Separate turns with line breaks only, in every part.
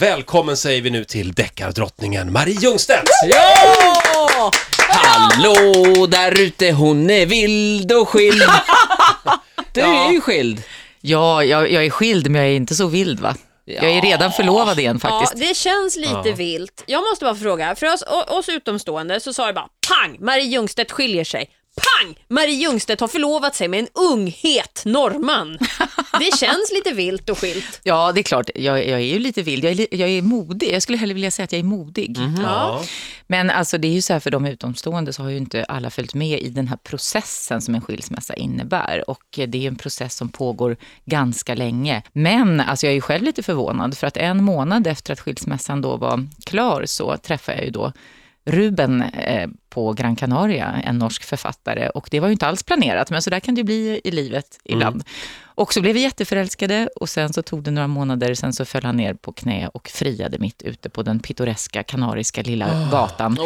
Välkommen säger vi nu till deckardrottningen Marie Ljungstedt!
Ja! Hallå där ute, hon är vild och skild. Du är ju skild.
Ja, jag, jag är skild men jag är inte så vild va? Jag är redan förlovad igen
Ja,
faktiskt.
det känns lite vilt. Jag måste bara fråga, för oss, o- oss utomstående så sa det bara pang, Marie Ljungstedt skiljer sig. Pang! Marie Ljungstedt har förlovat sig med en ung, het norrman. Det känns lite vilt och skilt.
Ja, det är klart. Jag, jag är ju lite vild. Jag är, jag är modig. Jag skulle hellre vilja säga att jag är modig.
Ja.
Men alltså, det är ju så här för de utomstående så har ju inte alla följt med i den här processen som en skilsmässa innebär. Och det är ju en process som pågår ganska länge. Men alltså, jag är ju själv lite förvånad för att en månad efter att skilsmässan då var klar så träffade jag ju då Ruben eh, på Gran Canaria, en norsk författare. Och det var ju inte alls planerat, men så där kan det ju bli i livet ibland. Och så blev vi jätteförälskade och sen så tog det några månader, sen så föll han ner på knä och friade mitt ute på den pittoreska kanariska lilla gatan.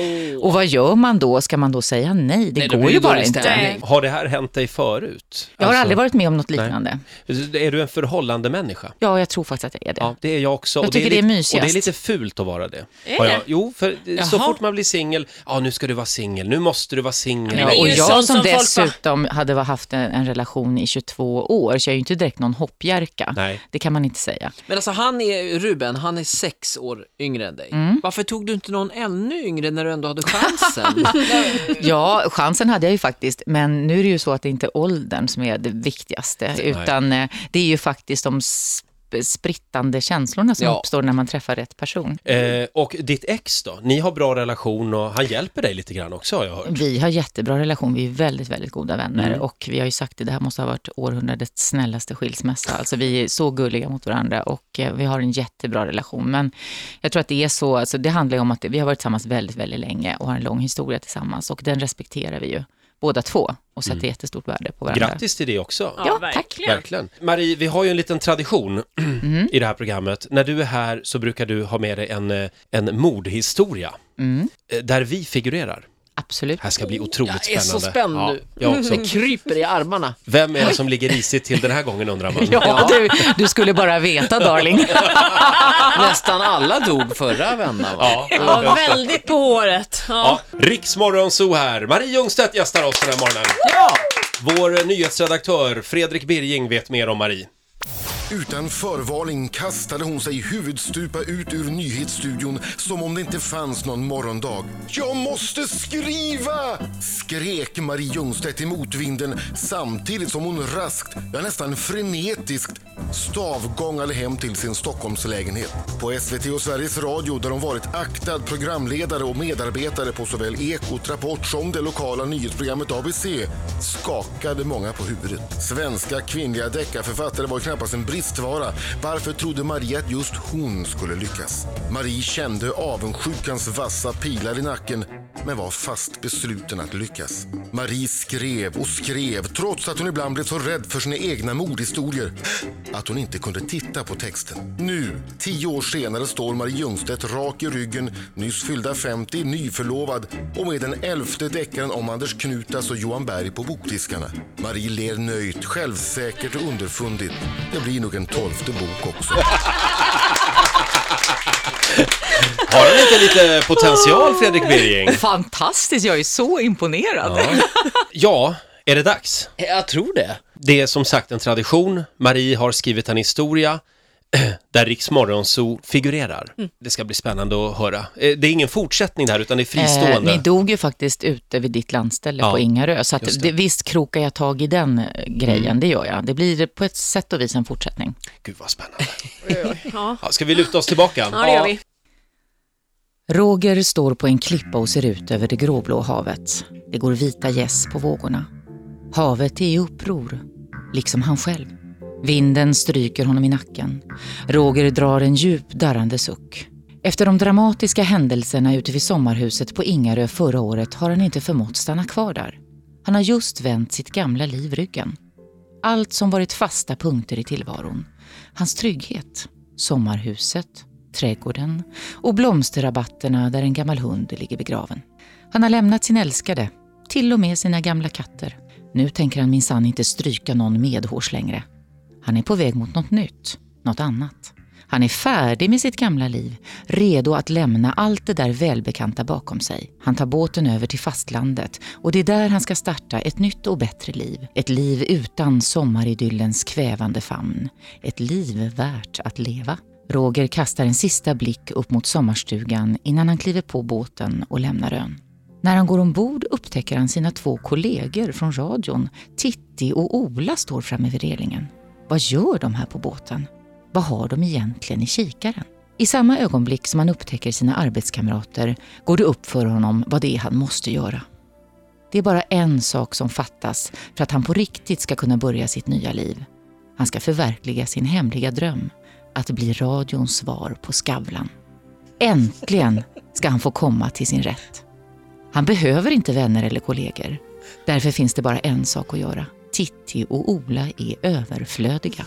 Och vad gör man då? Ska man då säga nej? Det
Nej,
går ju
det
bara inte.
Har det här hänt dig förut?
Jag har
Alltså,
aldrig varit med om något liknande.
Är du en förhållande människa?
Ja, jag tror faktiskt att jag är det.
Ja, det är jag också.
Jag
Och
tycker
är
det är
lite,
mysigast.
Och det är lite fult att vara det.
Är
Har jag,
det?
jo, för så
Jaha.
fort man blir singel, ja nu ska du vara singel, nu måste du vara singel.
Ja, och jag som, dessutom hade haft en, en relation i 22 år, så jag är ju inte direkt någon hoppjerka.
Nej.
Det kan man inte säga.
Men alltså han är, Ruben, han är sex år yngre än dig.
Mm.
Varför tog du inte någon ännu yngre när du ändå hade chansen?
Ja, chansen hade jag ju faktiskt, men nu är det ju så att det inte är åldern som är det viktigaste, utan eh, det är ju faktiskt de sprittande känslorna som
Ja.
uppstår när man träffar rätt person.
Eh, och ditt ex då? Ni har bra relation och han hjälper dig lite grann också har jag hört.
Vi har jättebra relation, vi är väldigt, väldigt goda vänner
Mm.
och vi har ju sagt det, det här måste ha varit århundradets snällaste skilsmässa. Alltså vi är så gulliga mot varandra och eh, vi har en jättebra relation. Men jag tror att det är så, alltså det handlar ju om att vi har varit tillsammans väldigt, väldigt länge och har en lång historia tillsammans och den respekterar vi ju båda två och sätter jättestort värde på varandra.
Grattis till det också.
Ja, tack.
verkligen.
Verkligen. Marie, vi har ju en liten tradition
Mm.
i det här programmet. När du är här så brukar du ha med dig en, eh, en mordhistoria
Mm.
eh, där vi figurerar.
Absolut.
Det här ska bli otroligt
Jag är
spännande.
så spänd
ja,
nu.
Jag också.
Det kryper i armarna.
Vem är det som ligger risigt till den här gången undrar man?
Ja, du, du skulle bara veta, darling.
Nästan alla dog förra vändan. Va?
Ja.
Ja, väldigt på håret. Ja.
Ja, Riksmorgonzoo här. Marie Ljungstedt gästar oss den här morgonen.
Ja!
Vår nyhetsredaktör Fredrik Birging vet mer om Marie.
Utan förvarning kastade hon sig huvudstupa ut ur nyhetsstudion som om det inte fanns någon morgondag. Jag måste skriva! skrek Marie Ljungstedt i motvinden samtidigt som hon raskt, ja nästan frenetiskt, stavgångade hem till sin Stockholmslägenhet. På SVT och Sveriges Radio där hon varit aktad programledare och medarbetare på såväl Ekot, Rapport som det lokala nyhetsprogrammet ABC skakade många på huvudet. Svenska kvinnliga deckarförfattare var ju knappast en bristvara. Varför trodde Marie att just hon skulle lyckas? Marie kände avundsjukans vassa pilar i nacken men var fast besluten att lyckas. Marie skrev och skrev trots att hon ibland blev så rädd för sina egna mordhistorier att hon inte kunde titta på texten. Nu, tio år senare, står Marie Ljungstedt rak i ryggen, nyss fyllda 50, nyförlovad och med den elfte deckaren om Anders Knutas och Johan Berg på bokdiskarna. Marie ler nöjt, självsäkert och underfundigt. Det blir nog en tolfte bok också.
Har han inte lite potential, Fredrik Birging?
Fantastiskt, jag är så imponerad.
Ja, är det dags?
Jag tror det.
Det är som sagt en tradition. Marie har skrivit en historia där Riks Morgonzoo figurerar. Det ska bli spännande att höra. Eh, Det är ingen fortsättning där, utan det är
Eh,
fristående.
ni dog ju faktiskt ute vid ditt landställe
Ja,
på Ingarö, så att
det.
visst krokar jag tag i den eh, grejen, det gör jag. Det blir på ett sätt och vis en fortsättning.
Gud vad spännande.
Ja.
Ja, ska vi luta oss tillbaka?
ja, det gör vi.
Roger står på en klippa och ser ut över det gråblå havet. Det går vita gäss på vågorna. Havet är i uppror, liksom han själv. Vinden stryker honom i nacken. Roger drar en djup darrande suck. Efter de dramatiska händelserna ute vid sommarhuset på Ingarö förra året har han inte förmått stanna kvar där. Han har just vänt sitt gamla liv ryggen. Allt som varit fasta punkter i tillvaron. Hans trygghet, sommarhuset, trädgården och blomsterrabatterna där en gammal hund ligger begraven. Han har lämnat sin älskade, till och med sina gamla katter. Nu tänker han minsann inte stryka någon medhårs längre. Han är på väg mot något nytt, något annat. Han är färdig med sitt gamla liv, redo att lämna allt det där välbekanta bakom sig. Han tar båten över till fastlandet och det är där han ska starta ett nytt och bättre liv. Ett liv utan sommaridyllens kvävande famn. Ett liv värt att leva. Roger kastar en sista blick upp mot sommarstugan innan han kliver på båten och lämnar ön. När han går ombord upptäcker han sina två kollegor från radion. Titti och Ola står framme vid relingen. Vad gör de här på båten? Vad har de egentligen i kikaren? I samma ögonblick som han upptäcker sina arbetskamrater går det upp för honom vad det är han måste göra. Det är bara en sak som fattas för att han på riktigt ska kunna börja sitt nya liv. Han ska förverkliga sin hemliga dröm, att bli radions svar på Skavlan. Äntligen ska han få komma till sin rätt. Han behöver inte vänner eller kollegor. Därför finns det bara en sak att göra. Titti och Ola är överflödiga.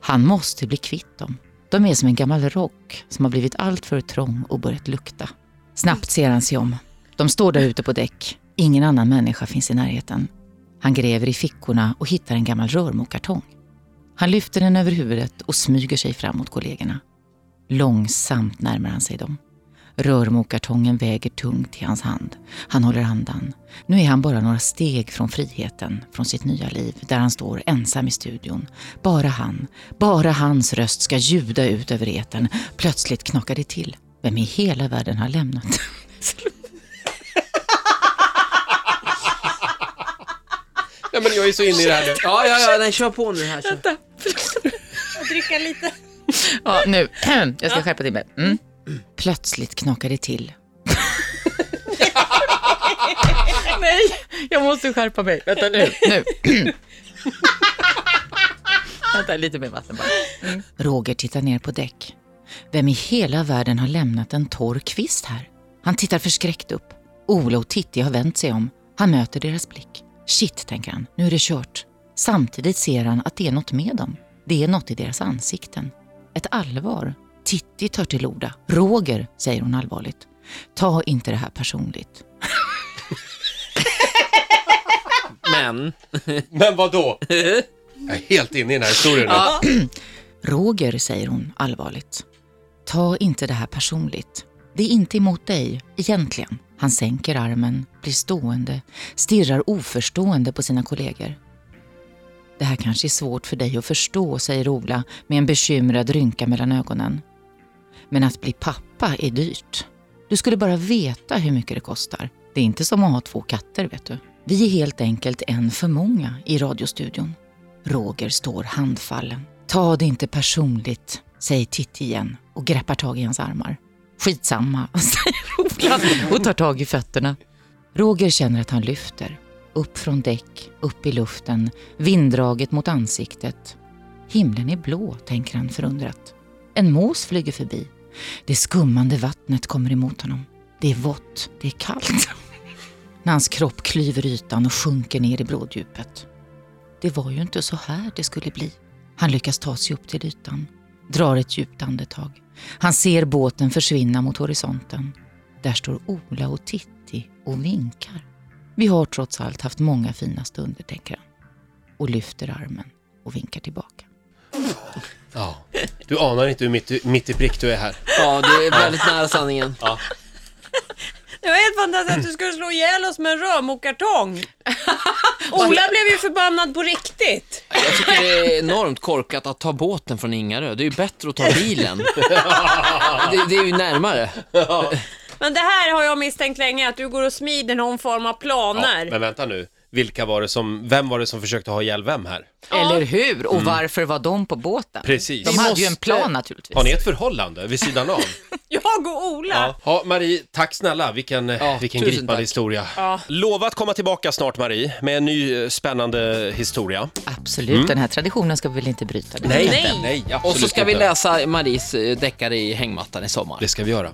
Han måste bli kvitt dem. De är som en gammal rock som har blivit alltför trång och börjat lukta. Snabbt ser han sig om. De står där ute på däck. Ingen annan människa finns i närheten. Han gräver i fickorna och hittar en gammal rörmokartong. Han lyfter den över huvudet och smyger sig fram mot kollegorna. Långsamt närmar han sig dem. Rörmokartongen väger tungt i hans hand. Han håller andan. Nu är han bara några steg från friheten, från sitt nya liv, där han står ensam i studion. Bara han, bara hans röst ska ljuda ut över etern. Plötsligt knakar det till. Vem i hela världen har lämnat?
Ja, men jag är så inne i det här nu.
Ja, ja, ja, nej, kör på nu här. Så.
Dricka lite.
Ja, nu. Jag ska skärpa till mig. Mm. Plötsligt knakar det till. Nej, jag måste skärpa mig. Vänta nu. nu. Vänta, lite mer vatten bara. Mm. Roger tittar ner på däck. Vem i hela världen har lämnat en torr kvist här? Han tittar förskräckt upp. Ola och Titti har vänt sig om. Han möter deras blick. Shit, tänker han, nu är det kört. Samtidigt ser han att det är något med dem. Det är något i deras ansikten. Ett allvar. Titti tar till orda. Roger, säger hon allvarligt. Ta inte det här personligt.
Men,
Men vad då? Jag är helt inne i den här historien nu.
Roger, säger hon allvarligt. Ta inte det här personligt. Det är inte emot dig, egentligen. Han sänker armen, blir stående, stirrar oförstående på sina kollegor. Det här kanske är svårt för dig att förstå, säger Ola med en bekymrad rynka mellan ögonen. Men att bli pappa är dyrt. Du skulle bara veta hur mycket det kostar. Det är inte som att ha två katter, vet du. Vi är helt enkelt en för många i radiostudion. Roger står handfallen. Ta det inte personligt, säger Titti igen och greppar tag i hans armar. Skitsamma, säger Ola och tar tag i fötterna. Roger känner att han lyfter. Upp från däck, upp i luften, vinddraget mot ansiktet. Himlen är blå, tänker han förundrat. En mås flyger förbi. Det skummande vattnet kommer emot honom. Det är vått, det är kallt. När hans kropp klyver ytan och sjunker ner i bråddjupet. Det var ju inte så här det skulle bli. Han lyckas ta sig upp till ytan, drar ett djupt andetag. Han ser båten försvinna mot horisonten. Där står Ola och Titti och vinkar. Vi har trots allt haft många fina stunder, tänker han. Och lyfter armen och vinkar tillbaka.
Ja. Du anar inte hur mitt, mitt i prick du är här.
ja, du är väldigt nära sanningen.
Det var helt fantastiskt att du skulle slå ihjäl oss med en rörmokartong. Ola blev ju förbannad på riktigt.
Jag tycker det är enormt korkat att ta båten från Ingarö. Det är ju bättre att ta bilen. Det, det är ju närmare.
Men det här har jag misstänkt länge, att du går och smider någon form av
Ja,
planer.
men vänta nu. Vilka var det som, vem var det som försökte ha ihjäl vem här?
Eller hur? Och varför var de på båten?
Precis.
De
Vi
hade ju en
måste-
plan naturligtvis.
Har ni ett förhållande vid sidan av?
Jag och Ola.
Ja, ja Marie, tack snälla. Vilken,
Ja,
vilken
tusen
gripande
tack.
historia.
Ja.
Lova att komma tillbaka snart Marie, med en ny eh, spännande historia.
Absolut, den här traditionen ska vi väl inte bryta? Det
Nej, nej, nej,
Och så
absolut
ska vi
inte.
läsa Maries eh, deckare i hängmattan i sommar.
Det ska vi göra.